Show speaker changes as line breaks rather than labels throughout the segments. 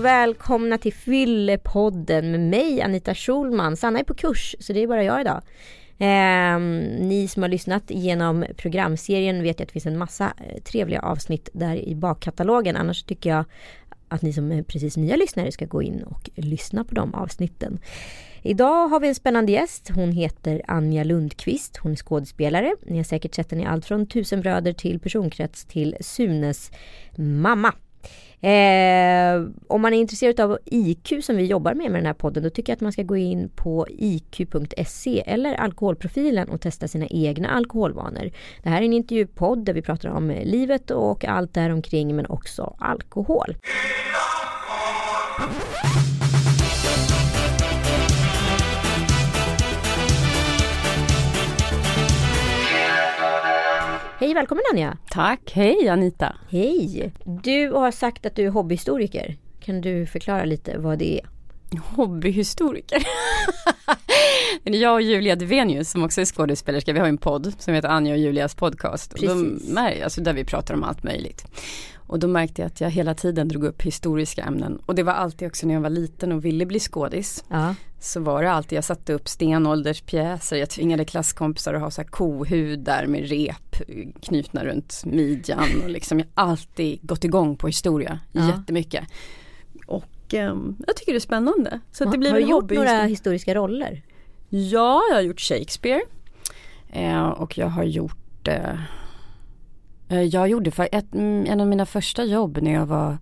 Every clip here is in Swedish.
Och välkomna till Fyllepodden med mig Anita Schulman. Sanna är på kurs så det är bara jag idag. Eh, ni som har lyssnat genom programserien vet att det finns en massa eh, trevliga avsnitt där i bakkatalogen. Annars tycker jag att ni som är precis nya lyssnare ska gå in och lyssna på de avsnitten. Idag har vi en spännande gäst. Hon heter Anja Lundqvist. Hon är skådespelare. Ni har säkert sett henne i allt från Tusen bröder till Personkrets till Sunes mamma. Eh, om man är intresserad av IQ som vi jobbar med med den här podden då tycker jag att man ska gå in på iq.se eller alkoholprofilen och testa sina egna alkoholvanor. Det här är en intervjupodd där vi pratar om livet och allt däromkring men också alkohol. Hej välkommen Anja!
Tack, hej Anita!
Hej! Du har sagt att du är hobbyhistoriker. Kan du förklara lite vad det är?
Hobbyhistoriker? jag och Julia Devenius som också är skådespelerska, vi har en podd som heter Anja och Julias podcast. Och de, alltså där vi pratar om allt möjligt. Och då märkte jag att jag hela tiden drog upp historiska ämnen. Och det var alltid också när jag var liten och ville bli skådis. Ja. Så var det alltid, jag satte upp stenålderspjäser, jag tvingade klasskompisar att ha så här kohudar med rep knutna runt midjan. Och liksom, jag har alltid gått igång på historia ja. jättemycket. Och um, jag tycker det är spännande. Så
ja,
det blir
har du gjort några historiska roller?
Ja, jag har gjort Shakespeare. Eh, och jag har gjort eh, Eh, jag gjorde för ett, mm, en av mina första jobb när jag var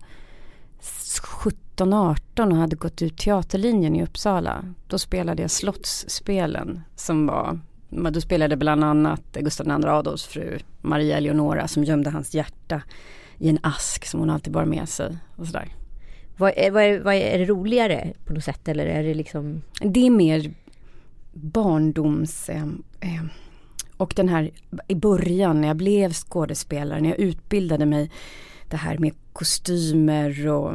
17-18 och hade gått ut teaterlinjen i Uppsala. Då spelade jag Slottsspelen som var då spelade bland annat Gustav II Adolfs fru Maria Eleonora som gömde hans hjärta i en ask som hon alltid bar med sig och sådär.
Vad är, vad, är, vad är, är det roligare på något sätt eller är det liksom?
Det är mer barndoms... Eh, eh, och den här i början när jag blev skådespelare, när jag utbildade mig det här med kostymer och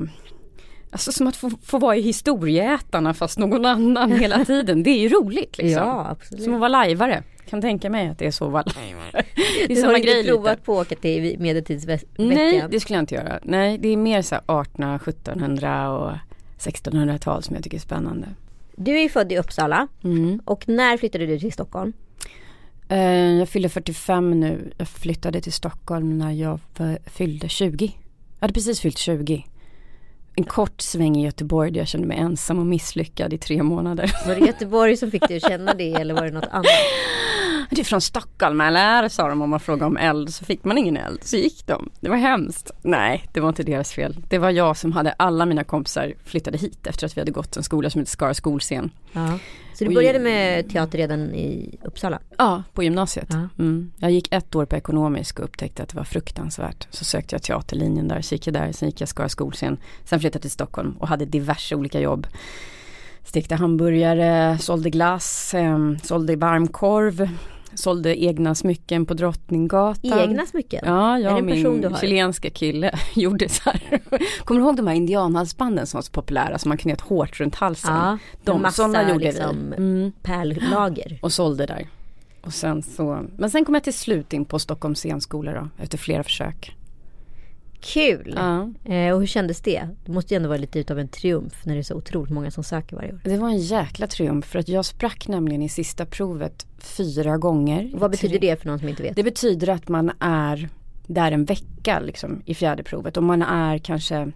Alltså som att få, få vara i historieätarna fast någon annan hela tiden. Det är ju roligt liksom.
Ja, absolut.
Som att vara lajvare. Kan tänka mig att det är så att vara lajvare.
Det är du har inte provat lite. på att åka till medeltidsveckan?
Nej, det skulle jag inte göra. Nej, det är mer så 1800, 1700 och 1600-tal som jag tycker är spännande.
Du är född i Uppsala mm. och när flyttade du till Stockholm?
Eh, jag fyller 45 nu. Jag flyttade till Stockholm när jag fyllde 20. Jag hade precis fyllt 20. En kort sväng i Göteborg där jag kände mig ensam och misslyckad i tre månader.
Var det Göteborg som fick dig att känna det eller var det något annat?
Du är från Stockholm eller? sa de om man frågade om eld så fick man ingen eld. Så gick de. Det var hemskt. Nej, det var inte deras fel. Det var jag som hade alla mina kompisar flyttade hit efter att vi hade gått en skola som heter Skara skolscen.
Ja. Så du började med teater redan i Uppsala?
Ja, på gymnasiet. Ja. Mm. Jag gick ett år på ekonomisk och upptäckte att det var fruktansvärt. Så sökte jag teaterlinjen där, så gick jag där, sen gick jag Skara skolscen. Sen flyttade jag till Stockholm och hade diverse olika jobb. Stekte hamburgare, sålde glass, eh, sålde varmkorv, sålde egna smycken på Drottninggatan.
Egna smycken?
Ja, jag och min chilenska kille gjorde så här. Kommer du ihåg de här indianhalsbanden som var så populära som man knöt hårt runt halsen? Ja,
de massa, sådana gjorde liksom, vi. Mm. Pärllager.
Och sålde där. Och sen så, men sen kom jag till slut in på Stockholms scenskola då, efter flera försök.
Kul! Eh, och hur kändes det? Det måste ju ändå vara lite utav en triumf när det är så otroligt många som söker varje år.
Det var en jäkla triumf för att jag sprack nämligen i sista provet fyra gånger.
vad betyder det för någon som inte vet?
Det betyder att man är där en vecka liksom i fjärde provet och man är kanske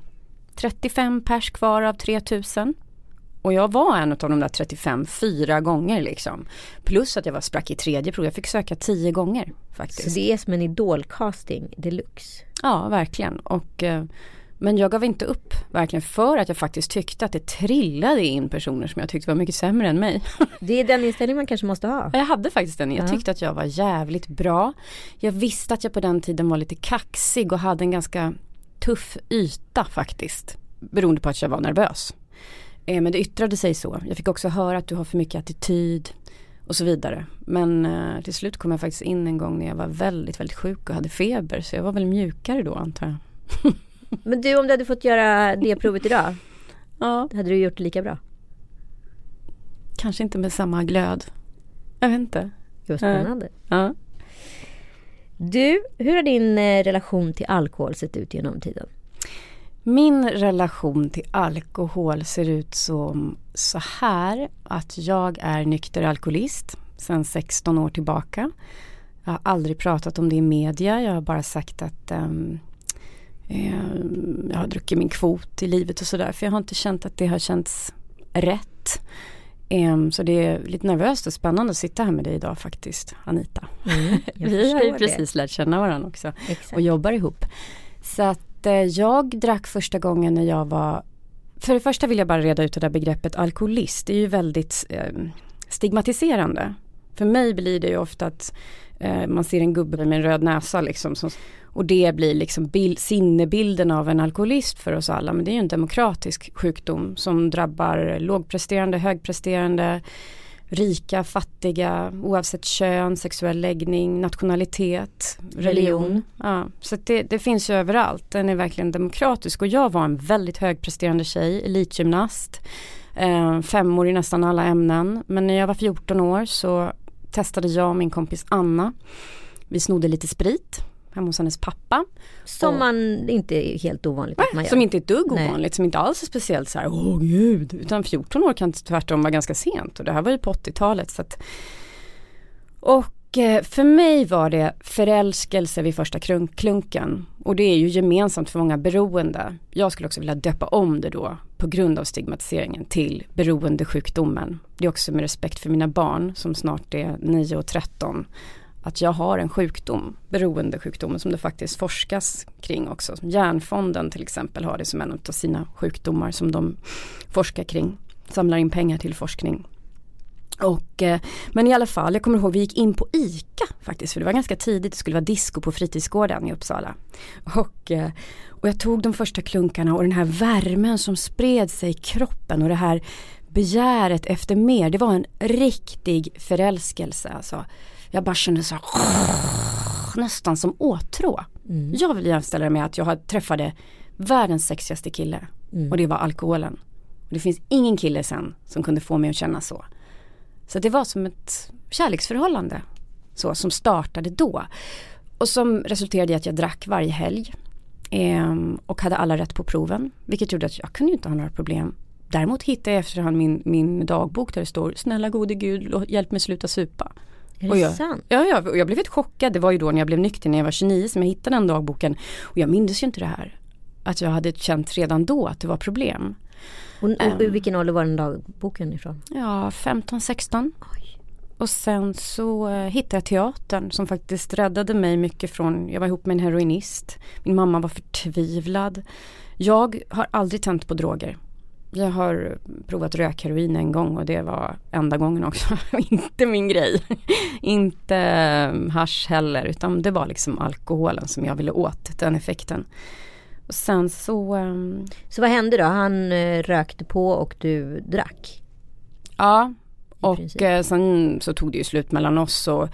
35 pers kvar av 3000. Och jag var en av de där 35 fyra gånger liksom. Plus att jag var sprack i tredje prov. Jag fick söka tio gånger faktiskt.
Så det är som en idolcasting deluxe?
Ja, verkligen. Och, eh, men jag gav inte upp, verkligen för att jag faktiskt tyckte att det trillade in personer som jag tyckte var mycket sämre än mig.
Det är den inställning man kanske måste ha.
Jag hade faktiskt den. Jag tyckte att jag var jävligt bra. Jag visste att jag på den tiden var lite kaxig och hade en ganska tuff yta faktiskt. Beroende på att jag var nervös. Eh, men det yttrade sig så. Jag fick också höra att du har för mycket attityd och så vidare. Men eh, till slut kom jag faktiskt in en gång när jag var väldigt, väldigt sjuk och hade feber. Så jag var väl mjukare då antar jag.
Men du om du hade fått göra det provet idag? Ja. Hade du gjort det lika bra?
Kanske inte med samma glöd. Jag vet inte.
Det var spännande. Ja. Du, hur har din eh, relation till alkohol sett ut genom tiden?
Min relation till alkohol ser ut som så här att jag är nykter alkoholist sedan 16 år tillbaka. Jag har aldrig pratat om det i media, jag har bara sagt att um, jag har druckit min kvot i livet och sådär för jag har inte känt att det har känts rätt. Um, så det är lite nervöst och spännande att sitta här med dig idag faktiskt, Anita. Mm, Vi har ju precis lärt känna varandra också Exakt. och jobbar ihop. Så att uh, jag drack första gången när jag var för det första vill jag bara reda ut det där begreppet alkoholist. Det är ju väldigt eh, stigmatiserande. För mig blir det ju ofta att eh, man ser en gubbe med en röd näsa liksom. Som, och det blir liksom bild, sinnebilden av en alkoholist för oss alla. Men det är ju en demokratisk sjukdom som drabbar lågpresterande, högpresterande, rika, fattiga, oavsett kön, sexuell läggning, nationalitet, religion. religion. Ja, så det, det, finns ju överallt. Den är verkligen demokratisk och jag var en väldigt högpresterande tjej, elitgymnast, eh, femmor i nästan alla ämnen. Men när jag var 14 år så testade jag och min kompis Anna. Vi snodde lite sprit hemma hos hennes pappa.
Som och, man inte är helt ovanligt
att man gör. Som inte är ett dugg Nej. ovanligt, som inte alls är speciellt så här, åh gud. Utan 14 år kan tvärtom vara ganska sent och det här var ju på 80-talet. Så att, och eh, för mig var det förälskelse vid första klunken. Och det är ju gemensamt för många beroende. Jag skulle också vilja döpa om det då på grund av stigmatiseringen till beroendesjukdomen. Det är också med respekt för mina barn som snart är 9 och 13 att jag har en sjukdom, beroendesjukdomen som det faktiskt forskas kring också. Hjärnfonden till exempel har det som en av sina sjukdomar som de forskar kring. Samlar in pengar till forskning. Och, eh, men i alla fall, jag kommer ihåg vi gick in på ICA faktiskt för det var ganska tidigt, det skulle vara disco på fritidsgården i Uppsala. Och, eh, och jag tog de första klunkarna och den här värmen som spred sig i kroppen och det här begäret efter mer, det var en riktig förälskelse. Alltså jag bara kände så här, nästan som åtrå. Mm. Jag vill jämställa det med att jag träffade världens sexigaste kille mm. och det var alkoholen. Och det finns ingen kille sen som kunde få mig att känna så. Så det var som ett kärleksförhållande så, som startade då. Och som resulterade i att jag drack varje helg. Eh, och hade alla rätt på proven. Vilket gjorde att jag kunde inte ha några problem. Däremot hittade jag efterhand min, min dagbok där det står Snälla gode gud hjälp mig sluta supa.
Är det jag, sant?
Ja, ja, och jag blev helt chockad. Det var ju då när jag blev nykter när jag var 29 som jag hittade den dagboken. Och jag minns ju inte det här. Att jag hade känt redan då att det var problem.
Och, och um, vilken ålder var den dagboken ifrån?
Ja, 15-16. Och sen så uh, hittade jag teatern som faktiskt räddade mig mycket från, jag var ihop med en heroinist. Min mamma var förtvivlad. Jag har aldrig tänt på droger. Jag har provat rökheroin en gång och det var enda gången också. inte min grej. inte um, hash heller utan det var liksom alkoholen som jag ville åt, den effekten. Och sen så... Um,
så vad hände då? Han uh, rökte på och du drack?
Ja, och uh, sen så tog det ju slut mellan oss och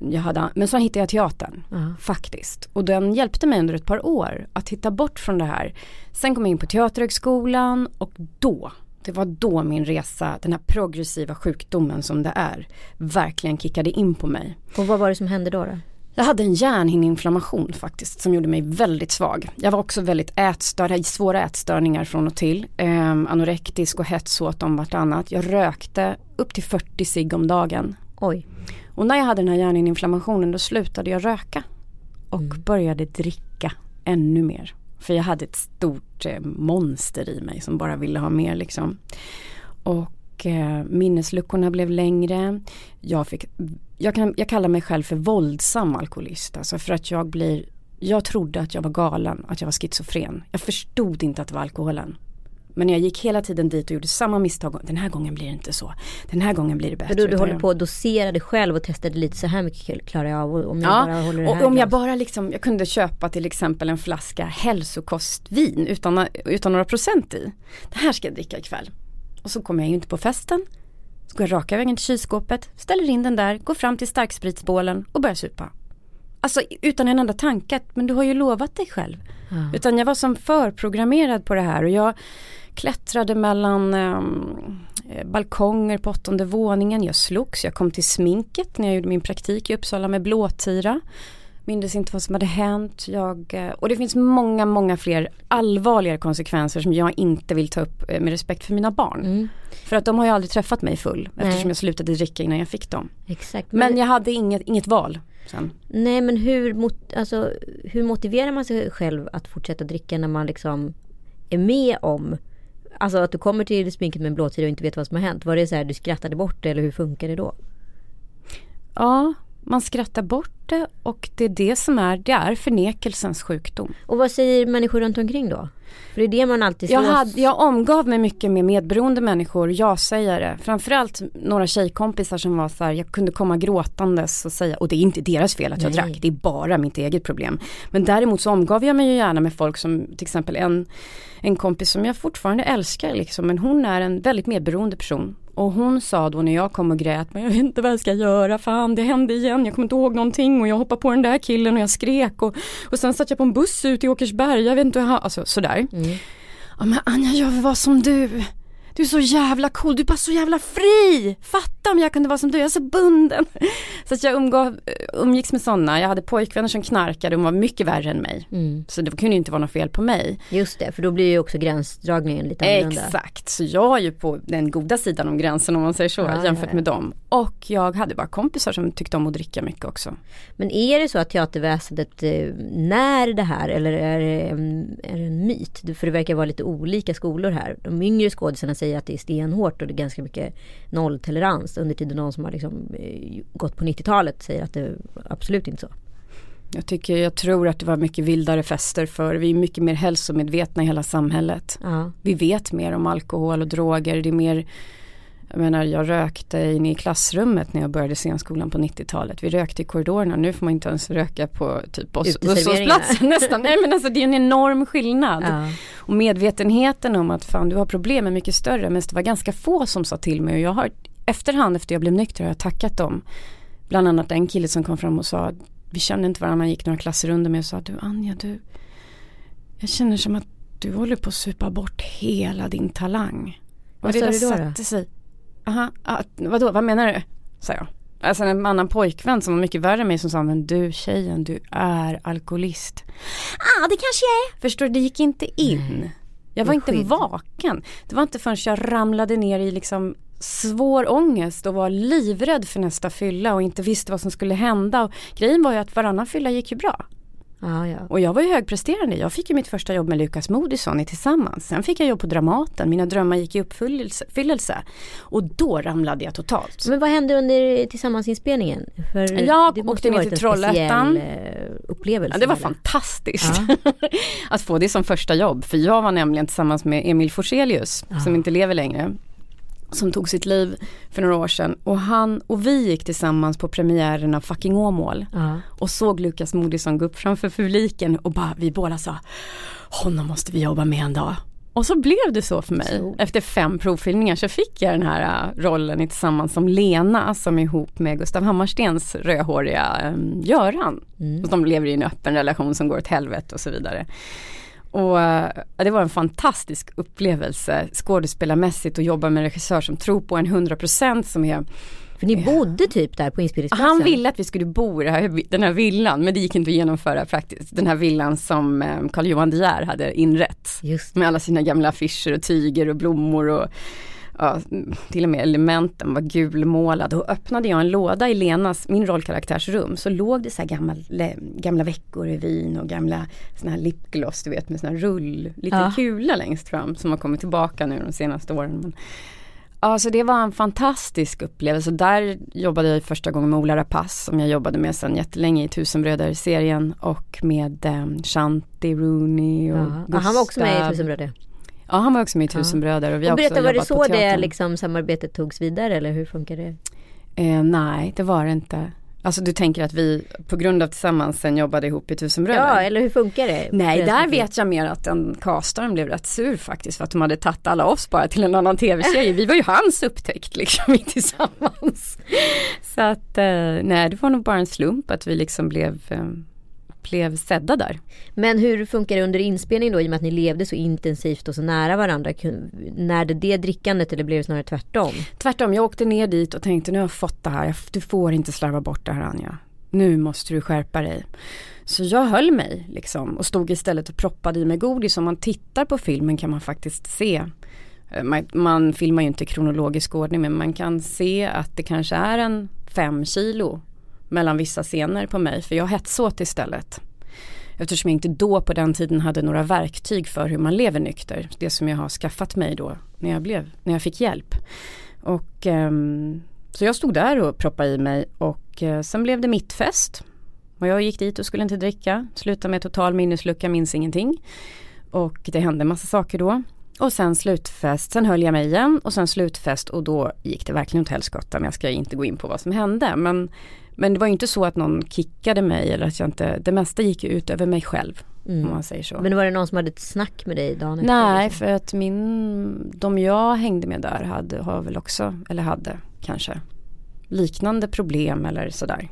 jag hade, men så hittade jag teatern uh-huh. faktiskt. Och den hjälpte mig under ett par år att hitta bort från det här. Sen kom jag in på Teaterhögskolan och då, det var då min resa, den här progressiva sjukdomen som det är, verkligen kickade in på mig.
Och vad var det som hände då? då?
Jag hade en hjärnhinneinflammation faktiskt som gjorde mig väldigt svag. Jag var också väldigt ätstörd, hade svåra ätstörningar från och till. Eh, anorektisk och hetsåt om vartannat. Jag rökte upp till 40 cigg om dagen.
Oj.
Och när jag hade den här hjärninflammationen då slutade jag röka. Och mm. började dricka ännu mer. För jag hade ett stort eh, monster i mig som bara ville ha mer liksom. Och eh, minnesluckorna blev längre. Jag, fick, jag, kan, jag kallar mig själv för våldsam alkoholist. Alltså för att jag blir jag trodde att jag var galen, att jag var schizofren. Jag förstod inte att det var alkoholen. Men jag gick hela tiden dit och gjorde samma misstag. Den här gången blir det inte så. Den här gången blir det bättre.
du, du håller på att dosera dig själv och testade lite så här mycket klarar jag av. Om jag
ja,
bara håller
det här och om jag bara liksom, jag kunde köpa till exempel en flaska hälsokostvin utan, utan några procent i. Det här ska jag dricka ikväll. Och så kommer jag ju inte på festen. Så går jag raka vägen till kylskåpet, ställer in den där, går fram till starkspritsbålen och börjar supa. Alltså utan en enda tanke, men du har ju lovat dig själv. Ja. Utan jag var som förprogrammerad på det här och jag klättrade mellan ehm, eh, balkonger på åttonde våningen. Jag slogs, jag kom till sminket när jag gjorde min praktik i Uppsala med blåtira. mindes inte vad som hade hänt. Jag, eh, och det finns många, många fler allvarligare konsekvenser som jag inte vill ta upp eh, med respekt för mina barn. Mm. För att de har ju aldrig träffat mig full Nej. eftersom jag slutade dricka innan jag fick dem.
Exakt.
Men, men jag hade inget, inget val. Sen.
Nej men hur, mot, alltså, hur motiverar man sig själv att fortsätta dricka när man liksom är med om Alltså att du kommer till sminket med en blåtira och inte vet vad som har hänt. Var det så här du skrattade bort det eller hur funkar det då?
Ja, man skrattar bort det och det är det som är, det är förnekelsens sjukdom.
Och vad säger människor runt omkring då? För det är det man alltid
jag, hade, jag omgav mig mycket med medberoende människor, jag-sägare. Framförallt några tjejkompisar som var så här, jag kunde komma gråtandes och säga, och det är inte deras fel att jag Nej. drack, det är bara mitt eget problem. Men däremot så omgav jag mig ju gärna med folk som till exempel en, en kompis som jag fortfarande älskar liksom, men hon är en väldigt medberoende person. Och hon sa då när jag kom och grät, men jag vet inte vad jag ska göra, fan det hände igen, jag kommer inte ihåg någonting och jag hoppade på den där killen och jag skrek och, och sen satt jag på en buss ut i Åkersberga, jag vet inte hur jag, alltså sådär. Mm. Ja men Anja jag vill vara som du. Du är så jävla cool, du är bara så jävla fri! Fatta om jag kunde vara som du, jag är så bunden. Så att jag umgav, umgicks med sådana, jag hade pojkvänner som knarkade och var mycket värre än mig. Mm. Så det kunde inte vara något fel på mig.
Just det, för då blir ju också gränsdragningen lite
annorlunda. Exakt, så jag är ju på den goda sidan om gränsen om man säger så, ja, jämfört ja, ja. med dem. Och jag hade bara kompisar som tyckte om att dricka mycket också.
Men är det så att teaterväsendet eh, när det här eller är det, är det en myt? För det verkar vara lite olika skolor här. De yngre skådisarna säger säger att det är stenhårt och det är ganska mycket nolltolerans. Under tiden någon som har liksom eh, gått på 90-talet säger att det absolut inte så.
Jag tycker, jag tror att det var mycket vildare fester för vi är mycket mer hälsomedvetna i hela samhället. Ja. Vi vet mer om alkohol och droger, det är mer jag menar jag rökte inne i klassrummet när jag började scenskolan på 90-talet. Vi rökte i korridorerna, nu får man inte ens röka på typ busshållplatsen nästan. Nej men alltså det är en enorm skillnad. Ja. Och medvetenheten om att fan du har problem är mycket större. Men det var ganska få som sa till mig och jag har efterhand efter jag blev nykter har jag tackat dem. Bland annat en kille som kom fram och sa vi kände inte varandra, man gick några klasser under mig och sa du Anja du Jag känner som att du håller på att supa bort hela din talang.
Vad sa du då? Satte sig
aha, ah, vadå, vad menar du? Sa jag. Alltså en annan pojkvän som var mycket värre än mig som sa, men du tjejen, du är alkoholist. Ja, ah, det kanske jag är. Förstår du, det gick inte in. Nej. Jag var inte vaken. Det var inte förrän jag ramlade ner i liksom svår ångest och var livrädd för nästa fylla och inte visste vad som skulle hända. Och grejen var ju att varannan fylla gick ju bra.
Ah, ja.
Och jag var ju högpresterande. Jag fick ju mitt första jobb med Lukas Moodysson Tillsammans. Sen fick jag jobb på Dramaten. Mina drömmar gick i uppfyllelse. Och då ramlade jag totalt.
Men vad hände under Tillsammansinspelningen?
För jag åkte ner till Trollhättan. Eh,
upplevelse.
Ja, det var eller? fantastiskt. Ja. att få det som första jobb. För jag var nämligen tillsammans med Emil Forselius. Som inte lever längre som tog sitt liv för några år sedan och han och vi gick tillsammans på premiären av Fucking Åmål uh. och såg Lukas Moodysson gå upp framför publiken och bara, vi båda sa honom måste vi jobba med en dag. Och så blev det så för mig. Så. Efter fem provfilmningar så fick jag den här uh, rollen tillsammans som Lena som är ihop med Gustav Hammarstens rödhåriga um, Göran. Mm. Och de lever i en öppen relation som går åt helvete och så vidare. Och äh, det var en fantastisk upplevelse skådespelarmässigt att jobba med en regissör som tror på en 100% som är
för ni bodde typ där på inspelningsplatsen?
Han ville att vi skulle bo i den här villan men det gick inte att genomföra praktiskt. Den här villan som eh, Carl Johan De Geer hade inrett. Just. Med alla sina gamla affischer och tyger och blommor och ja, till och med elementen var gulmålade och öppnade jag en låda i Lenas, min rollkaraktärs rum så låg det så här gamla, gamla veckor i vin och gamla såna här lipgloss du vet med såna här rull, lite ja. kula längst fram som har kommit tillbaka nu de senaste åren. Men, ja så det var en fantastisk upplevelse. Där jobbade jag första gången med Ola Rapace som jag jobbade med sedan jättelänge i Tusenbröder-serien och med um, Shanti Rooney och ja.
Gustav. han var också med i Tusenbröder?
Ja han var också med i Tusenbröder. Och vi och
berätta,
var
det så det liksom samarbetet togs vidare eller hur funkar det?
Eh, nej det var det inte. Alltså du tänker att vi på grund av tillsammans sen jobbade ihop i Tusenbröder?
Ja eller hur funkar det?
Nej där vet jag mer att den castaren blev rätt sur faktiskt för att de hade tagit alla oss bara till en annan tv-serie. Vi var ju hans upptäckt liksom i tillsammans. Så att eh, nej det var nog bara en slump att vi liksom blev eh, blev sedda där.
Men hur funkar det under inspelning då i och med att ni levde så intensivt och så nära varandra? När det det drickandet eller blev det snarare tvärtom?
Tvärtom, jag åkte ner dit och tänkte nu har jag fått det här, du får inte slarva bort det här Anja. nu måste du skärpa dig. Så jag höll mig liksom och stod istället och proppade i mig godis. Om man tittar på filmen kan man faktiskt se eh, man, man filmar ju inte kronologisk ordning men man kan se att det kanske är en fem kilo mellan vissa scener på mig för jag hetsåt istället. Eftersom jag inte då på den tiden hade några verktyg för hur man lever nykter. Det som jag har skaffat mig då när jag, blev, när jag fick hjälp. Och um, så jag stod där och proppade i mig och uh, sen blev det mitt fest. Och jag gick dit och skulle inte dricka. Slutade med total minneslucka, minns ingenting. Och det hände massa saker då. Och sen slutfest, sen höll jag mig igen och sen slutfest och då gick det verkligen åt helskotta. Men jag ska inte gå in på vad som hände. Men, men det var inte så att någon kickade mig eller att jag inte, det mesta gick ut över mig själv. Mm. Om man säger så.
Men var det någon som hade ett snack med dig dagen efter?
Nej, liksom? för att min, de jag hängde med där hade, har väl också, eller hade kanske, liknande problem eller sådär.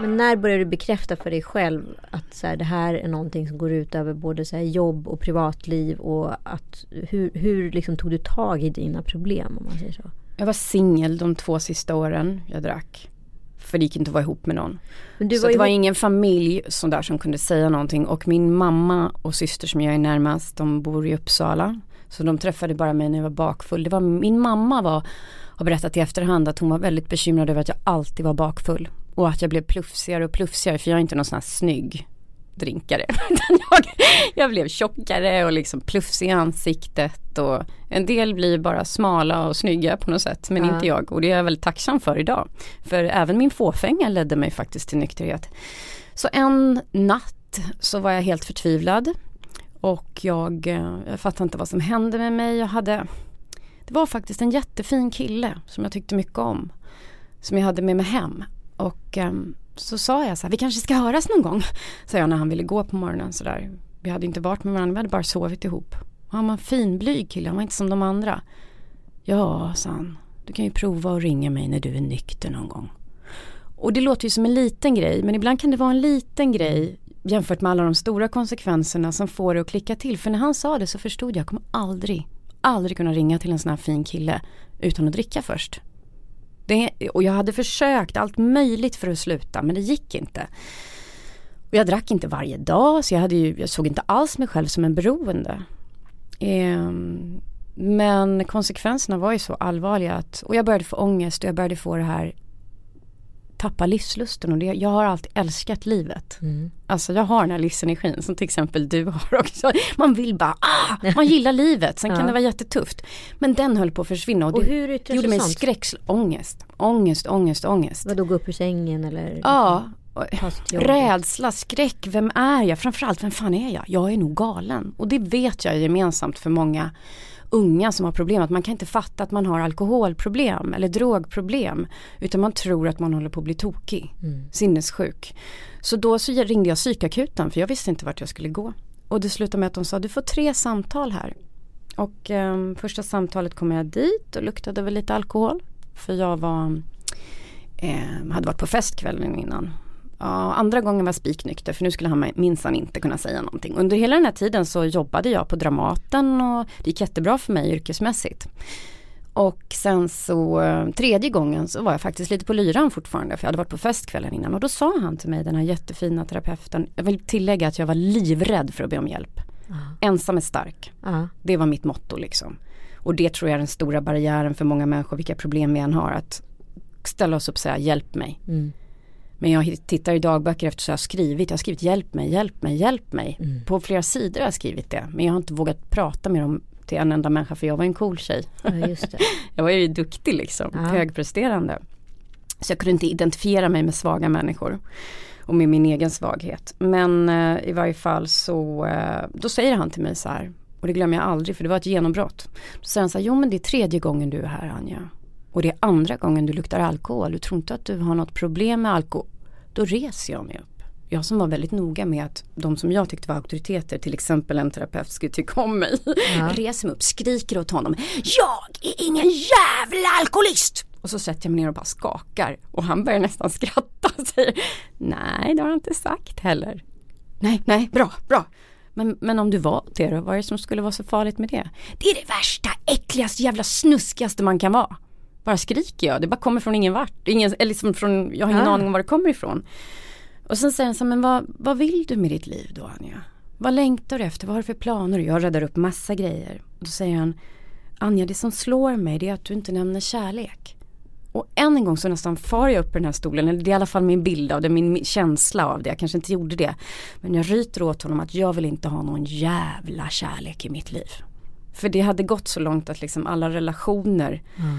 Men när började du bekräfta för dig själv att så här, det här är någonting som går ut över både så här, jobb och privatliv och att hur, hur liksom tog du tag i dina problem om man säger så?
Jag var singel de två sista åren jag drack. För det gick inte att vara ihop med någon. Så var det var ingen familj som där som kunde säga någonting och min mamma och syster som jag är närmast de bor i Uppsala. Så de träffade bara mig när jag var bakfull. Det var, min mamma var, har berättat i efterhand att hon var väldigt bekymrad över att jag alltid var bakfull. Och att jag blev plufsigare och plufsigare för jag är inte någon sån här snygg drinkare. jag, jag blev tjockare och liksom plufsig i ansiktet och en del blir bara smala och snygga på något sätt men ja. inte jag och det är jag väldigt tacksam för idag. För även min fåfänga ledde mig faktiskt till nykterhet. Så en natt så var jag helt förtvivlad och jag, eh, jag fattade inte vad som hände med mig. Jag hade, det var faktiskt en jättefin kille som jag tyckte mycket om. Som jag hade med mig hem och um, så sa jag så här, vi kanske ska höras någon gång. Sa jag när han ville gå på morgonen sådär. Vi hade inte varit med varandra, vi hade bara sovit ihop. Och han var en finblyg kille, han var inte som de andra. Ja, sa han. Du kan ju prova att ringa mig när du är nykter någon gång. Och det låter ju som en liten grej, men ibland kan det vara en liten grej jämfört med alla de stora konsekvenserna som får det att klicka till. För när han sa det så förstod jag, jag kommer aldrig, aldrig kunna ringa till en sån här fin kille utan att dricka först. Det, och jag hade försökt allt möjligt för att sluta men det gick inte. Och jag drack inte varje dag så jag, hade ju, jag såg inte alls mig själv som en beroende. Eh, men konsekvenserna var ju så allvarliga att, och jag började få ångest och jag började få det här tappa livslusten och det, jag har alltid älskat livet. Mm. Alltså jag har den här livsenergin som till exempel du har också. Man vill bara, ah, man gillar livet, sen ja. kan det vara jättetufft. Men den höll på att försvinna och, och det, det gjorde mig skräcksångest. Ångest, ångest, ångest.
Vadå gå upp ur sängen eller?
Ja. Rädsla, skräck, vem är jag? Framförallt, vem fan är jag? Jag är nog galen. Och det vet jag är gemensamt för många unga som har problem. Att man kan inte fatta att man har alkoholproblem eller drogproblem. Utan man tror att man håller på att bli tokig, mm. sinnessjuk. Så då så ringde jag psykakuten för jag visste inte vart jag skulle gå. Och det slutade med att de sa du får tre samtal här. Och eh, första samtalet kom jag dit och luktade väl lite alkohol. För jag var, eh, hade varit på fest kvällen innan Ja, andra gången var spiknykter för nu skulle han minsann inte kunna säga någonting. Under hela den här tiden så jobbade jag på Dramaten och det gick jättebra för mig yrkesmässigt. Och sen så tredje gången så var jag faktiskt lite på lyran fortfarande för jag hade varit på fest kvällen innan och då sa han till mig den här jättefina terapeuten, jag vill tillägga att jag var livrädd för att be om hjälp. Uh. Ensam är stark. Uh. Det var mitt motto liksom. Och det tror jag är den stora barriären för många människor vilka problem vi än har att ställa oss upp och säga hjälp mig. Mm. Men jag tittar i dagböcker efter så jag har skrivit, jag har skrivit hjälp mig, hjälp mig, hjälp mig. Mm. På flera sidor har jag skrivit det. Men jag har inte vågat prata med dem till en enda människa för jag var en cool tjej. Ja, jag var ju duktig liksom, ja. högpresterande. Så jag kunde inte identifiera mig med svaga människor. Och med min egen svaghet. Men eh, i varje fall så, eh, då säger han till mig så här. Och det glömmer jag aldrig för det var ett genombrott. Då säger han så här, jo men det är tredje gången du är här Anja och det är andra gången du luktar alkohol, du tror inte att du har något problem med alkohol, då reser jag mig upp. Jag som var väldigt noga med att de som jag tyckte var auktoriteter, till exempel en terapeut skulle tycka om mig, ja. reser mig upp, skriker åt honom, jag är ingen jävla alkoholist! Och så sätter jag mig ner och bara skakar och han börjar nästan skratta och säger, nej det har han inte sagt heller. Nej, nej, bra, bra. Men, men om du var det då, vad är det som skulle vara så farligt med det? Det är det värsta, äckligaste, jävla snuskigaste man kan vara. Bara skriker jag. Det bara kommer från ingen vart. Ingen, eller liksom från, jag har ingen ah. aning om var det kommer ifrån. Och sen säger han så här, men vad, vad vill du med ditt liv då Anja? Vad längtar du efter? Vad har du för planer? Jag räddar upp massa grejer. Och då säger han, Anja det som slår mig det är att du inte nämner kärlek. Och än en gång så nästan far jag upp i den här stolen, eller det är i alla fall min bild av det, min känsla av det, jag kanske inte gjorde det. Men jag ryter åt honom att jag vill inte ha någon jävla kärlek i mitt liv. För det hade gått så långt att liksom alla relationer mm.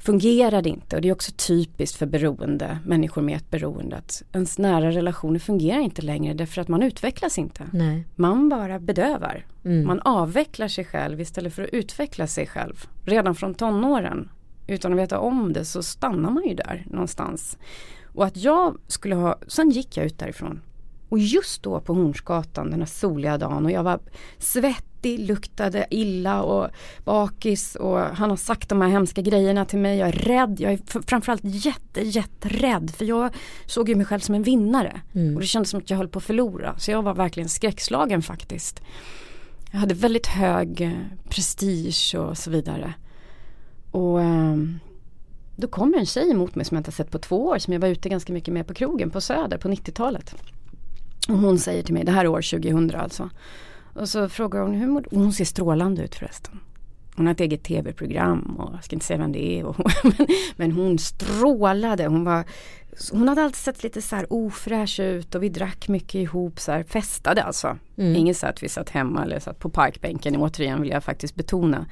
Fungerade inte. Och det är också typiskt för beroende, människor med ett beroende. Att ens nära relationer fungerar inte längre därför att man utvecklas inte.
Nej.
Man bara bedövar. Mm. Man avvecklar sig själv istället för att utveckla sig själv. Redan från tonåren utan att veta om det så stannar man ju där någonstans. Och att jag skulle ha, sen gick jag ut därifrån. Och just då på Hornsgatan den här soliga dagen och jag var svettig, luktade illa och bakis och han har sagt de här hemska grejerna till mig. Jag är rädd, jag är framförallt jätte, jätterädd för jag såg ju mig själv som en vinnare. Mm. Och det kändes som att jag höll på att förlora. Så jag var verkligen skräckslagen faktiskt. Jag hade väldigt hög eh, prestige och så vidare. Och um, då kommer en tjej emot mig som jag inte sett på två år som jag var ute ganska mycket med på krogen på Söder på 90-talet. Och hon säger till mig, det här är år 2000 alltså. Och så frågar hon hur mår du? Hon ser strålande ut förresten. Hon har ett eget tv-program och jag ska inte säga vem det är. men, men hon strålade. Hon, var, hon hade alltid sett lite så här ofräsch ut och vi drack mycket ihop så här, festade alltså. Mm. Inget så att vi satt hemma eller satt på parkbänken återigen vill jag faktiskt betona.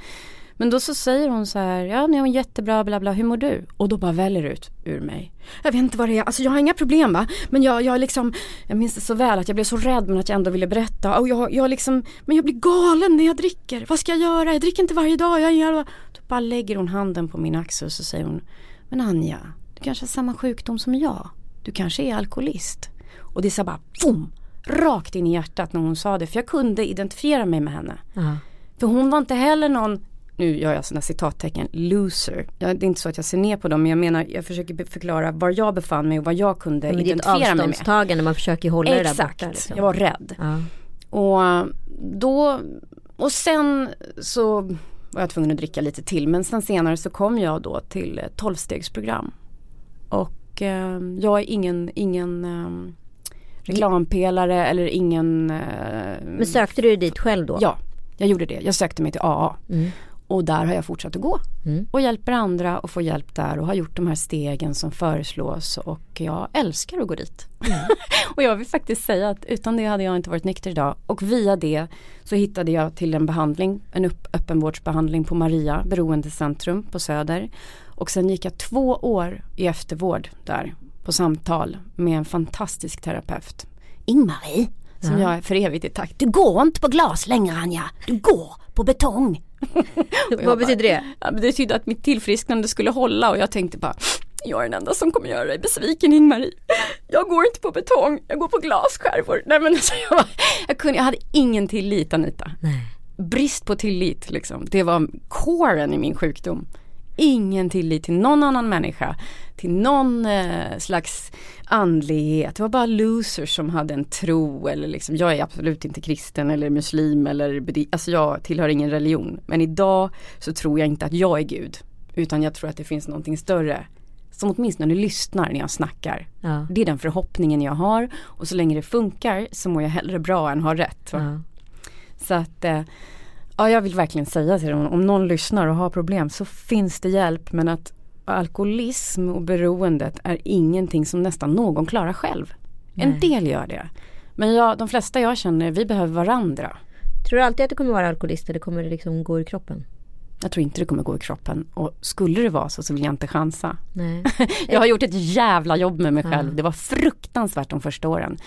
Men då så säger hon så här, ja ni har jättebra bla bla, hur mår du? Och då bara väller ut ur mig. Jag vet inte vad det är, alltså jag har inga problem va. Men jag, jag liksom, jag minns det så väl att jag blev så rädd men att jag ändå ville berätta. Och jag, jag liksom, men jag blir galen när jag dricker. Vad ska jag göra? Jag dricker inte varje dag. Jag gör... Då bara lägger hon handen på min axel och så säger hon, men Anja, du kanske har samma sjukdom som jag. Du kanske är alkoholist. Och det är så bara, boom! Rakt in i hjärtat när hon sa det. För jag kunde identifiera mig med henne. Uh -huh. För hon var inte heller någon nu gör jag sådana citattecken, loser. Jag, det är inte så att jag ser ner på dem men jag menar jag försöker förklara var jag befann mig och vad jag kunde men identifiera mig med.
avståndstagande, man försöker hålla
Exakt,
det där borta.
Liksom. jag var rädd. Ja. Och då, och sen så var jag tvungen att dricka lite till men sen senare så kom jag då till tolvstegsprogram. Och eh, jag är ingen, ingen eh, reklampelare eller ingen eh,
Men sökte du dit själv då?
Ja, jag gjorde det. Jag sökte mig till AA. Mm. Och där har jag fortsatt att gå. Mm. Och hjälper andra och får hjälp där och har gjort de här stegen som föreslås och jag älskar att gå dit. Mm. och jag vill faktiskt säga att utan det hade jag inte varit nykter idag. Och via det så hittade jag till en behandling, en upp, öppenvårdsbehandling på Maria beroendecentrum på Söder. Och sen gick jag två år i eftervård där på samtal med en fantastisk terapeut. Ingmarie, som ja. jag är för evigt i takt. Du går inte på glas längre Anja, du går på betong.
Vad betyder det?
Ja, det betyder att mitt tillfrisknande skulle hålla och jag tänkte bara jag är den enda som kommer göra dig besviken Ingmarie. Jag går inte på betong, jag går på glasskärvor. Nej men alltså jag, jag, kunde, jag hade ingen tillit Anita.
Nej.
Brist på tillit liksom. Det var coren i min sjukdom ingen tillit till någon annan människa, till någon eh, slags andlighet. Det var bara losers som hade en tro eller liksom, jag är absolut inte kristen eller muslim eller alltså jag tillhör ingen religion. Men idag så tror jag inte att jag är Gud, utan jag tror att det finns någonting större som åtminstone lyssnar när jag snackar. Ja. Det är den förhoppningen jag har och så länge det funkar så mår jag hellre bra än ha rätt. Ja. Så att eh, Ja, jag vill verkligen säga till dem, om någon lyssnar och har problem så finns det hjälp men att alkoholism och beroendet är ingenting som nästan någon klarar själv. Nej. En del gör det. Men jag, de flesta jag känner, vi behöver varandra.
Tror du alltid att du kommer vara alkoholist eller kommer det liksom gå i kroppen?
Jag tror inte det kommer gå i kroppen och skulle det vara så så vill jag inte chansa.
Nej.
jag har gjort ett jävla jobb med mig själv. Det var fruktansvärt de första åren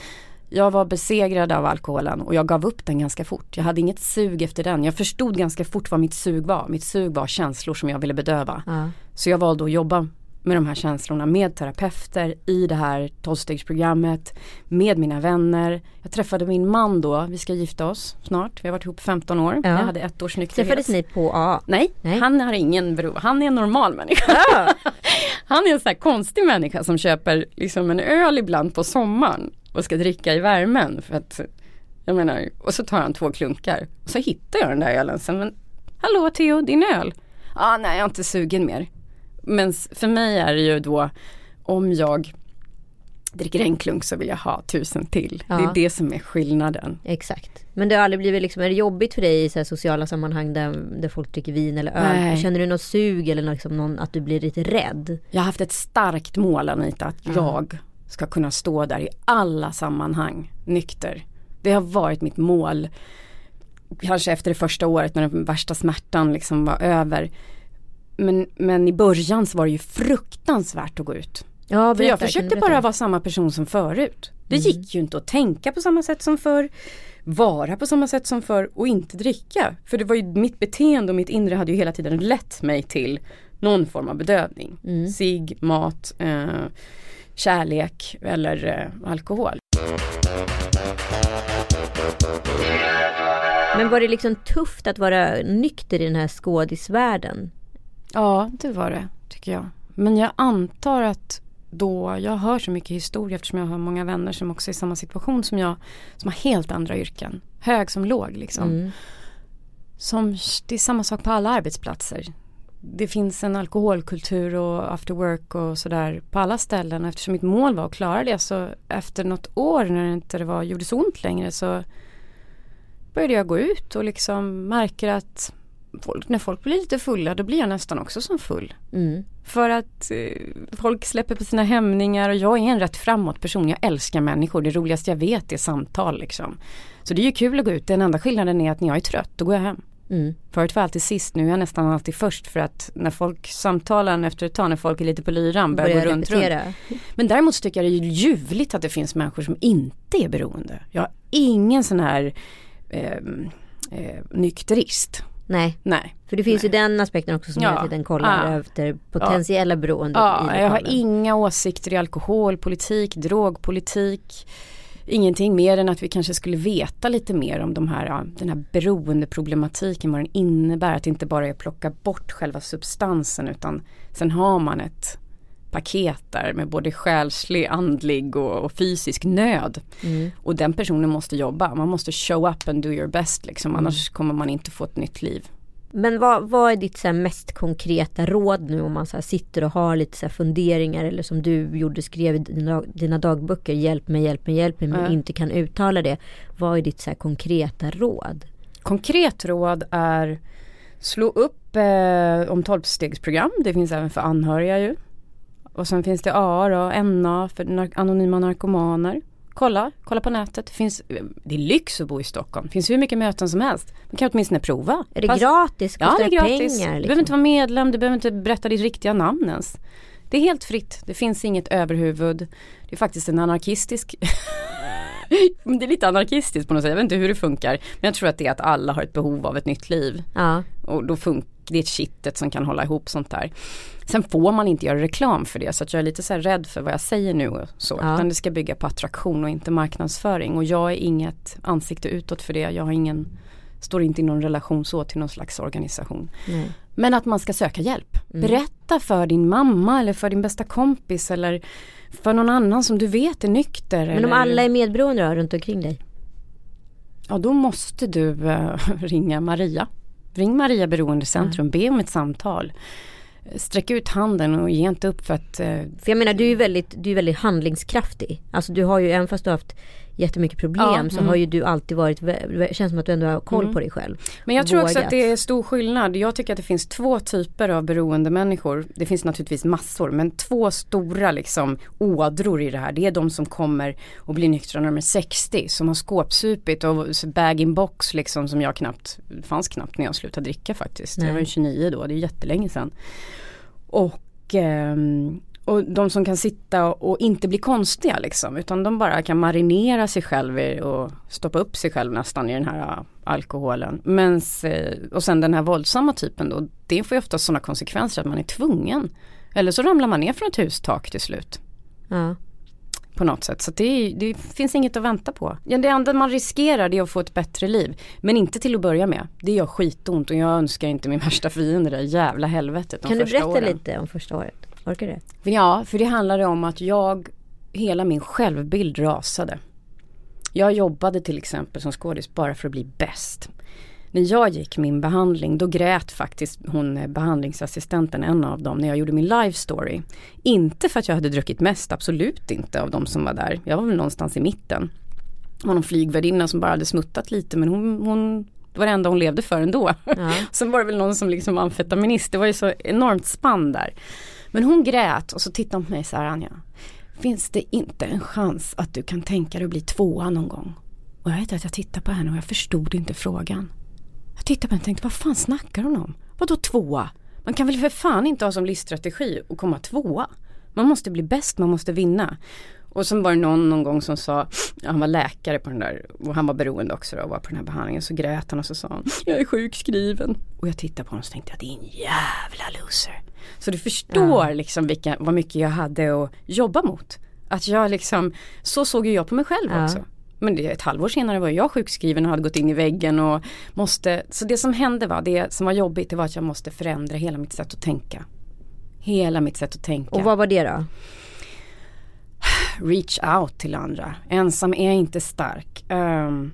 jag var besegrad av alkoholen och jag gav upp den ganska fort. Jag hade inget sug efter den. Jag förstod ganska fort vad mitt sug var. Mitt sug var känslor som jag ville bedöva.
Ja.
Så jag valde att jobba med de här känslorna med terapeuter i det här tolvstegsprogrammet med mina vänner. Jag träffade min man då, vi ska gifta oss snart. Vi har varit ihop 15 år. Ja. Jag hade ett års nykterhet.
Träffades ni på A?
Nej, Nej, han har ingen bro. Han är en normal människa. Ja. han är en sån här konstig människa som köper liksom en öl ibland på sommaren och ska dricka i värmen. För att, jag menar, och så tar han två klunkar. Och så hittar jag den där ölen sen. Men, Hallå Theo, din öl? Ah, nej, jag är inte sugen mer. Men för mig är det ju då om jag dricker en klunk så vill jag ha tusen till. Ja. Det är det som är skillnaden.
Exakt. Men det har aldrig blivit liksom, är det jobbigt för dig i så sociala sammanhang där, där folk dricker vin eller öl? Nej. Känner du något sug eller liksom någon, att du blir lite rädd?
Jag har haft ett starkt mål Anita, att ja. jag ska kunna stå där i alla sammanhang nykter. Det har varit mitt mål. Kanske efter det första året när den värsta smärtan liksom var över. Men, men i början så var det ju fruktansvärt att gå ut. Ja, För jag försökte bara vara samma person som förut. Det mm. gick ju inte att tänka på samma sätt som förr, vara på samma sätt som förr och inte dricka. För det var ju mitt beteende och mitt inre hade ju hela tiden lett mig till någon form av bedövning. Mm. Sig, mat, eh, kärlek eller eh, alkohol.
Men var det liksom tufft att vara nykter i den här skådisvärlden?
Ja, det var det tycker jag. Men jag antar att då jag hör så mycket historia eftersom jag har många vänner som också är i samma situation som jag. Som har helt andra yrken. Hög som låg liksom. Mm. Som, det är samma sak på alla arbetsplatser. Det finns en alkoholkultur och after work och sådär på alla ställen. Eftersom mitt mål var att klara det så efter något år när det inte var, gjorde så ont längre så började jag gå ut och liksom märker att folk, när folk blir lite fulla då blir jag nästan också som full. Mm. För att eh, folk släpper på sina hämningar och jag är en rätt framåt person. Jag älskar människor. Det roligaste jag vet är samtal liksom. Så det är ju kul att gå ut. Den enda skillnaden är att när jag är trött då går jag hem. Mm. Förut var jag alltid sist, nu är jag nästan alltid först för att när folk samtalar efter ett tag när folk är lite på lyran börjar gå runt, runt. Men däremot tycker jag det är ljuvligt att det finns människor som inte är beroende. Jag har ingen sån här eh, eh, nykterist
Nej.
Nej.
För det finns
Nej.
ju den aspekten också som ja. hela tiden kollar ja. efter potentiella ja. beroenden
ja, Jag har inga åsikter i alkoholpolitik, drogpolitik. Ingenting mer än att vi kanske skulle veta lite mer om de här, den här beroendeproblematiken, vad den innebär. Att det inte bara är att plocka bort själva substansen utan sen har man ett paket där med både själslig, andlig och, och fysisk nöd. Mm. Och den personen måste jobba, man måste show up and do your best liksom, mm. annars kommer man inte få ett nytt liv.
Men vad, vad är ditt så mest konkreta råd nu om man så sitter och har lite så funderingar eller som du gjorde skrev i dina, dina dagböcker hjälp mig, hjälp mig, hjälp mig men mm. inte kan uttala det. Vad är ditt så konkreta råd?
Konkret råd är slå upp eh, om tolvstegsprogram. Det finns även för anhöriga ju. Och sen finns det AA och NA för nar anonyma narkomaner. Kolla, kolla på nätet. Det, finns, det är lyx att bo i Stockholm. Det finns hur mycket möten som helst. Man kan åtminstone prova.
Är det Fast, gratis?
Kostar ja, det är gratis. Pengar, liksom? Du behöver inte vara medlem, du behöver inte berätta ditt riktiga namn ens. Det är helt fritt. Det finns inget överhuvud. Det är faktiskt en anarkistisk det är lite anarkistiskt på något sätt. Jag vet inte hur det funkar. Men jag tror att det är att alla har ett behov av ett nytt liv. Ja. Och då funkar det är kittet som kan hålla ihop sånt där. Sen får man inte göra reklam för det så jag är lite så rädd för vad jag säger nu och så. Ja. Utan det ska bygga på attraktion och inte marknadsföring. Och jag är inget ansikte utåt för det. Jag har ingen, står inte i någon relation så till någon slags organisation. Nej. Men att man ska söka hjälp. Mm. Berätta för din mamma eller för din bästa kompis eller för någon annan som du vet är nykter.
Men om alla är medberoende runt omkring dig?
Ja då måste du uh, ringa Maria. Ring Maria Beroendecentrum, mm. be om ett samtal. Sträck ut handen och ge inte upp för att... Uh,
för jag menar du är väldigt, du är väldigt handlingskraftig. Alltså du har ju, även fast du har haft jättemycket problem ja, så mm. har ju du alltid varit, det känns som att du ändå har koll mm. på dig själv.
Men jag tror vågat. också att det är stor skillnad. Jag tycker att det finns två typer av beroende människor. Det finns naturligtvis massor men två stora liksom ådror i det här. Det är de som kommer och blir nyktra när de är 60 som har skåpsupit och bag-in-box liksom som jag knappt, fanns knappt när jag slutade dricka faktiskt. Nej. Jag var 29 då, det är jättelänge sedan. Och um, och de som kan sitta och, inte bli konstiga liksom utan de bara kan marinera sig själv och stoppa upp sig själv nästan i den här äh, alkoholen. Mens, äh, och sen den här våldsamma typen då, det får ju ofta sådana konsekvenser att man är tvungen. Eller så ramlar man ner från ett hustak till slut. Ja. På något sätt. Så det, det, finns inget att vänta på. Ja, det enda man riskerar det är att få ett bättre liv. Men inte till att börja med. Det gör skitont och jag önskar inte min värsta fiende det jävla helvetet.
Kan du berätta åren. lite om första året? Orkar
du? Ja, för det handlade om att jag, hela min självbild rasade. Jag jobbade till exempel som skådis bara för att bli bäst. när jag gick min behandling då grät faktiskt hon eh, behandlingsassistenten, en av dem, när jag gjorde min live story. Inte för att jag hade druckit mest, absolut inte av de som var där. Jag var väl någonstans i mitten. Det var någon flygvärdinna som bara hade smuttat lite men hon, hon det var det enda hon levde för ändå. Ja. Sen var det väl någon som liksom var amfetaminist, det var ju så enormt spann där. Men hon grät och så tittade hon på mig så här Anja. Finns det inte en chans att du kan tänka dig att bli tvåa någon gång? Och jag vet att jag tittade på henne och jag förstod inte frågan. Jag tittade på henne och tänkte, vad fan snackar hon om? Vadå tvåa? Man kan väl för fan inte ha som livsstrategi att komma tvåa? Man måste bli bäst, man måste vinna. Och sen var det någon någon gång som sa, han var läkare på den där och han var beroende också då, och var på den här behandlingen. Så grät han och så sa han, jag är sjukskriven. Och jag tittade på honom och så tänkte jag, det är en jävla loser. Så du förstår ja. liksom vilka, vad mycket jag hade att jobba mot. Att jag liksom, så såg ju jag på mig själv ja. också. Men det, ett halvår senare var jag sjukskriven och hade gått in i väggen och måste, så det som hände var, det som var jobbigt det var att jag måste förändra hela mitt sätt att tänka. Hela mitt sätt att tänka.
Och vad var det då?
Reach out till andra. Ensam är inte stark. Um,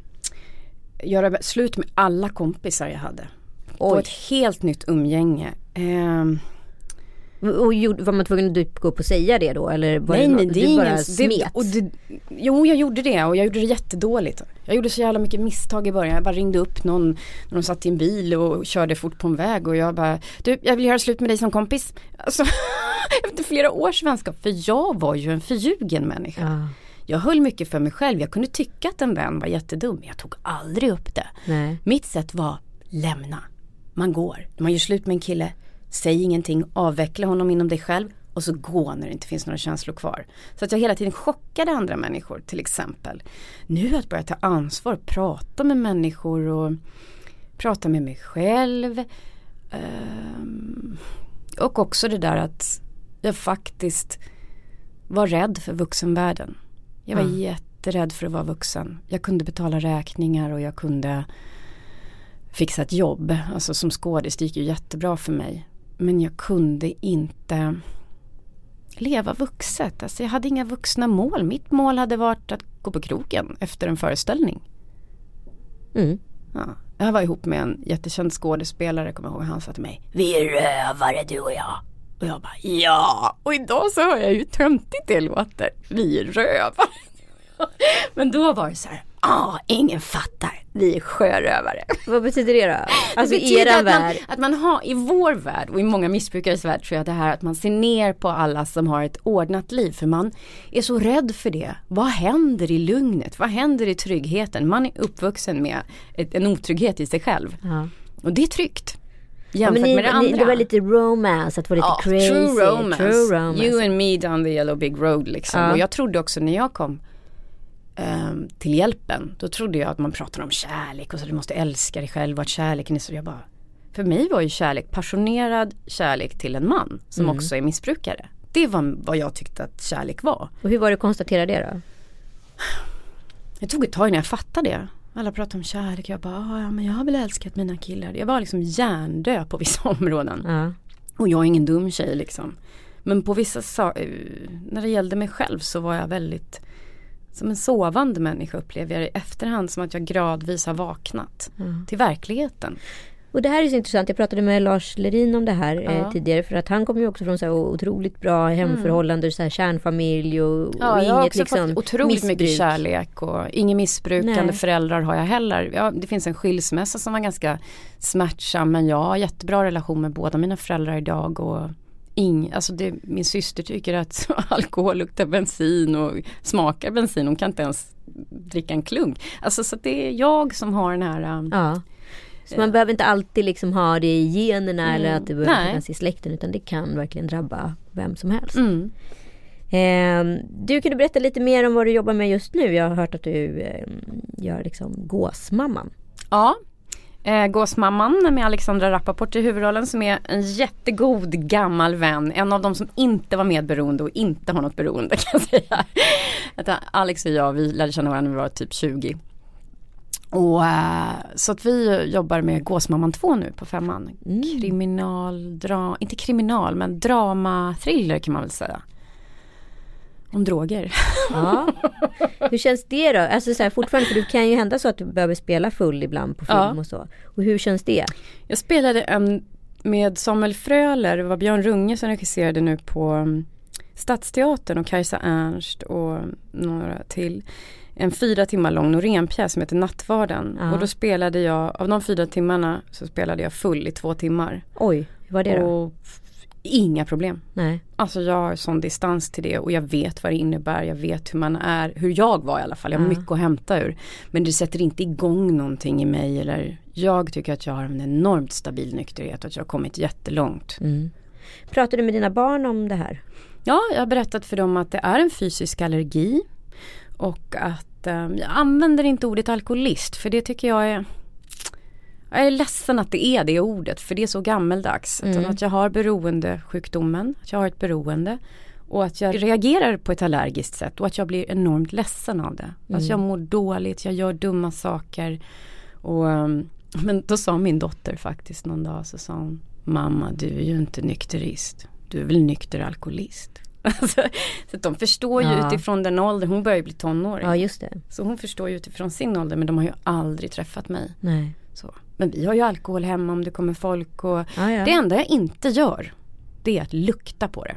göra slut med alla kompisar jag hade. Oj. Få ett helt nytt umgänge. Um,
och var man tvungen att typ gå upp och säga det då eller var
nej,
det,
nej, det du bara ingen, smet? Det, det, jo jag gjorde det och jag gjorde det jättedåligt. Jag gjorde så jävla mycket misstag i början. Jag bara ringde upp någon när de satt i en bil och körde fort på en väg och jag bara Du jag vill göra slut med dig som kompis. Alltså, efter flera års vänskap. För jag var ju en förljugen människa. Ja. Jag höll mycket för mig själv. Jag kunde tycka att en vän var jättedum. Men jag tog aldrig upp det. Nej. Mitt sätt var lämna. Man går. Man gör slut med en kille Säg ingenting, avveckla honom inom dig själv och så gå när det inte finns några känslor kvar. Så att jag hela tiden chockade andra människor till exempel. Nu att börja ta ansvar, prata med människor och prata med mig själv. Um, och också det där att jag faktiskt var rädd för vuxenvärlden. Jag var mm. jätterädd för att vara vuxen. Jag kunde betala räkningar och jag kunde fixa ett jobb. Alltså som skådis, det gick ju jättebra för mig. Men jag kunde inte leva vuxet. Alltså jag hade inga vuxna mål. Mitt mål hade varit att gå på krogen efter en föreställning. Mm. Ja. Jag var ihop med en jättekänd skådespelare, kommer jag ihåg, han sa till mig Vi är rövare du och jag. Och jag bara ja, och idag så hör jag ju töntigt det låter. Vi är rövare. Men då var det så här, ah, ingen fattar, vi är sjörövare.
Vad betyder det då?
Alltså det i eran värld? Man, att man har, i vår värld och i många missbrukares värld tror jag det här att man ser ner på alla som har ett ordnat liv. För man är så rädd för det. Vad händer i lugnet? Vad händer i tryggheten? Man är uppvuxen med ett, en otrygghet i sig själv. Ja. Och det är tryggt.
Jämfört ni, med det andra. Ni, det var lite romance, att vara lite ja, crazy.
True romance. true romance. You and me down the yellow big road liksom. Ja. Och jag trodde också när jag kom um, till hjälpen. Då trodde jag att man pratade om kärlek och så du måste älska dig själv och att kärleken är så. Jag bara, för mig var ju kärlek passionerad kärlek till en man som mm. också är missbrukare. Det var vad jag tyckte att kärlek var.
Och hur var det att konstatera det då?
Det tog ett tag när jag fattade det. Alla pratade om kärlek. Jag bara, ah, ja men jag har väl älskat mina killar. Jag var liksom hjärndö på vissa områden. Ja. Och jag är ingen dum tjej liksom. Men på vissa, eh, när det gällde mig själv så var jag väldigt som en sovande människa upplever jag det i efterhand som att jag gradvis har vaknat mm. till verkligheten.
Och det här är så intressant. Jag pratade med Lars Lerin om det här eh, ja. eh, tidigare. För att han kommer ju också från så här otroligt bra hemförhållanden, mm. så här kärnfamilj och, ja, och inget jag har också liksom
fått otroligt missbruk. mycket kärlek och inget missbrukande Nej. föräldrar har jag heller. Ja, det finns en skilsmässa som var ganska smärtsam men jag har jättebra relation med båda mina föräldrar idag. Och ing, alltså det, min syster tycker att alkohol luktar bensin och smakar bensin. Hon kan inte ens dricka en klunk. Alltså så det är jag som har den här um,
ja. Så man äh, behöver inte alltid liksom ha det i generna mm, eller att det behöver finnas i släkten utan det kan verkligen drabba vem som helst. Mm. Eh, du kan du berätta lite mer om vad du jobbar med just nu? Jag har hört att du eh, gör liksom gåsmamman.
Ja, Eh, Gåsmamman med Alexandra Rappaport i huvudrollen som är en jättegod gammal vän. En av dem som inte var medberoende och inte har något beroende kan jag säga. Alex och jag vi lärde känna varandra när vi var typ 20. Och, äh, så att vi jobbar med Gåsmamman 2 nu på femman. Mm. Kriminal, dra, inte kriminal men drama, thriller kan man väl säga. Om droger.
Ja. Hur känns det då? Alltså så här, fortfarande, för det kan ju hända så att du behöver spela full ibland på film ja. och så. Och hur känns det?
Jag spelade en med Samuel Fröler, det var Björn Runge som regisserade nu på mm, Stadsteatern och Kajsa Ernst och några till. En fyra timmar lång Norénpjäs som heter Nattvarden. Ja. Och då spelade jag, av de fyra timmarna så spelade jag full i två timmar.
Oj, hur var det då? Och
Inga problem.
Nej.
Alltså jag har sån distans till det och jag vet vad det innebär. Jag vet hur man är, hur jag var i alla fall. Jag har ja. mycket att hämta ur. Men det sätter inte igång någonting i mig eller jag tycker att jag har en enormt stabil nykterhet och att jag har kommit jättelångt.
Mm. Pratar du med dina barn om det här?
Ja, jag har berättat för dem att det är en fysisk allergi. Och att eh, jag använder inte ordet alkoholist för det tycker jag är jag är ledsen att det är det ordet för det är så gammeldags. Mm. att jag har beroendesjukdomen, att jag har ett beroende. Och att jag reagerar på ett allergiskt sätt och att jag blir enormt ledsen av det. Mm. Att jag mår dåligt, jag gör dumma saker. Och, um, men då sa min dotter faktiskt någon dag så sa hon Mamma du är ju inte nykterist. Du är väl nykter alkoholist. Alltså, så de förstår ju ja. utifrån den åldern, hon börjar ju bli tonåring.
Ja just det.
Så hon förstår ju utifrån sin ålder men de har ju aldrig träffat mig.
Nej.
Så. Men vi har ju alkohol hemma om det kommer folk och
ja, ja.
det enda jag inte gör det är att lukta på det.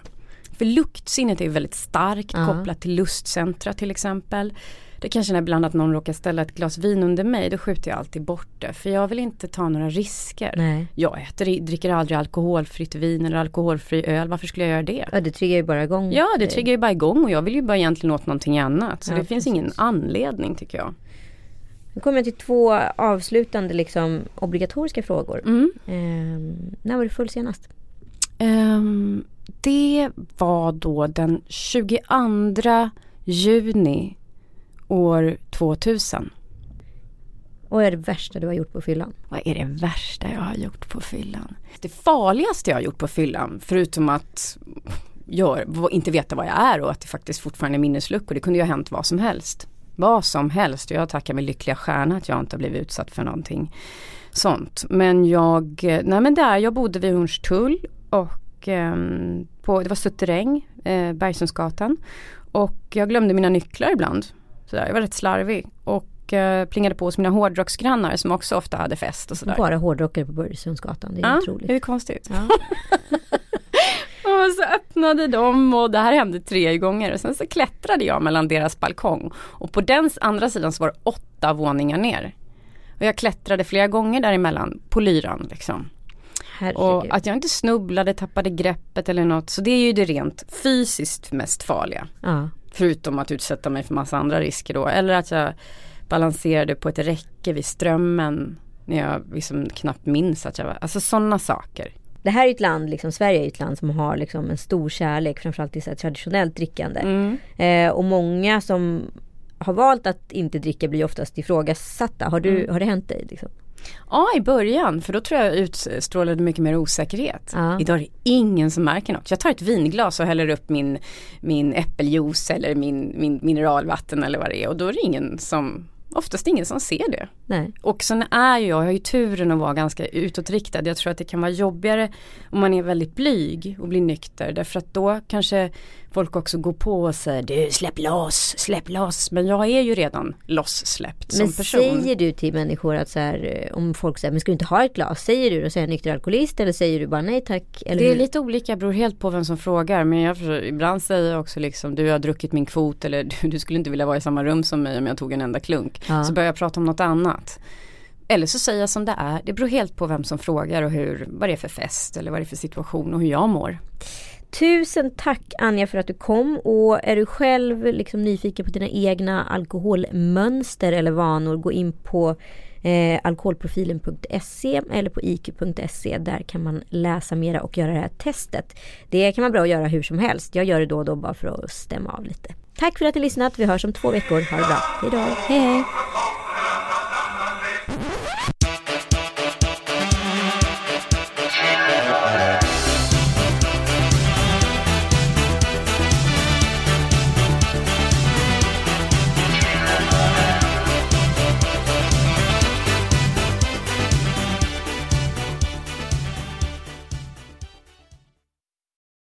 För luktsinnet är väldigt starkt ja. kopplat till lustcentra till exempel. Det kanske när ibland att någon råkar ställa ett glas vin under mig, då skjuter jag alltid bort det. För jag vill inte ta några risker.
Nej.
Jag äter, dricker aldrig alkoholfritt vin eller alkoholfri öl. Varför skulle jag göra det?
Ja, det triggar ju bara igång.
Ja, det triggar ju bara igång och jag vill ju bara egentligen åt någonting annat. Så ja, det finns precis. ingen anledning tycker jag.
Nu kommer jag till två avslutande liksom, obligatoriska frågor.
Mm.
Eh, när var du full senast?
Um, det var då den 22 juni år 2000.
Vad är det värsta du har gjort på fyllan?
Vad är det värsta jag har gjort på fyllan? Det farligaste jag har gjort på fyllan, förutom att gör, inte veta vad jag är och att det faktiskt fortfarande är minnesluckor. Det kunde ju ha hänt vad som helst vad som helst. Jag tackar min lyckliga stjärna att jag inte har blivit utsatt för någonting sånt. Men jag, nej men där, jag bodde vid Hornstull och eh, på, det var Sutteräng, eh, Bergssundsgatan. Och jag glömde mina nycklar ibland. Så där, jag var rätt slarvig. Och eh, plingade på hos mina hårdrocksgrannar som också ofta hade fest och sådär.
Bara hårdrockare på Bergssundsgatan, det är
ja,
otroligt.
det är konstigt. Ja. Och så öppnade de och det här hände tre gånger och sen så klättrade jag mellan deras balkong. Och på den andra sidan så var det åtta våningar ner. Och jag klättrade flera gånger däremellan på lyran liksom.
Herregud.
Och att jag inte snubblade, tappade greppet eller något. Så det är ju det rent fysiskt mest farliga.
Ja.
Förutom att utsätta mig för massa andra risker då. Eller att jag balanserade på ett räcke vid strömmen. När jag liksom knappt minns att jag var, alltså sådana saker
det här är ett land, liksom, Sverige är ett land som har liksom en stor kärlek framförallt till traditionellt drickande.
Mm.
Eh, och många som har valt att inte dricka blir oftast ifrågasatta. Har, du, mm. har det hänt dig? Liksom?
Ja i början för då tror jag utstrålade mycket mer osäkerhet.
Ja.
Idag är det ingen som märker något. Jag tar ett vinglas och häller upp min, min äppeljuice eller min, min mineralvatten eller vad det är och då är det ingen som oftast ingen som ser det.
Nej.
Och sen är jag, jag har ju turen att vara ganska utåtriktad. Jag tror att det kan vara jobbigare om man är väldigt blyg och blir nykter. Därför att då kanske folk också går på och säger du släpp loss, släpp loss. Men jag är ju redan losssläppt som person.
Men säger du till människor att så här, om folk säger men ska du inte ha ett glas? Säger du då är jag nykter alkoholist eller säger du bara nej tack? Eller
det är lite olika, beror helt på vem som frågar. Men jag ibland säger jag också liksom du har druckit min kvot eller du, du, skulle inte vilja vara i samma rum som mig om jag tog en enda klunk.
Ja.
Så börjar jag prata om något annat. Eller så säger jag som det är. Det beror helt på vem som frågar och hur, vad det är för fest eller vad det är för situation och hur jag mår.
Tusen tack Anja för att du kom och är du själv liksom nyfiken på dina egna alkoholmönster eller vanor gå in på eh, alkoholprofilen.se eller på iq.se. Där kan man läsa mera och göra det här testet. Det kan vara bra att göra hur som helst. Jag gör det då och då bara för att stämma av lite. Tack för att ni lyssnat. Vi hörs om två veckor. Ha det bra. Hejdå.
Hej hej.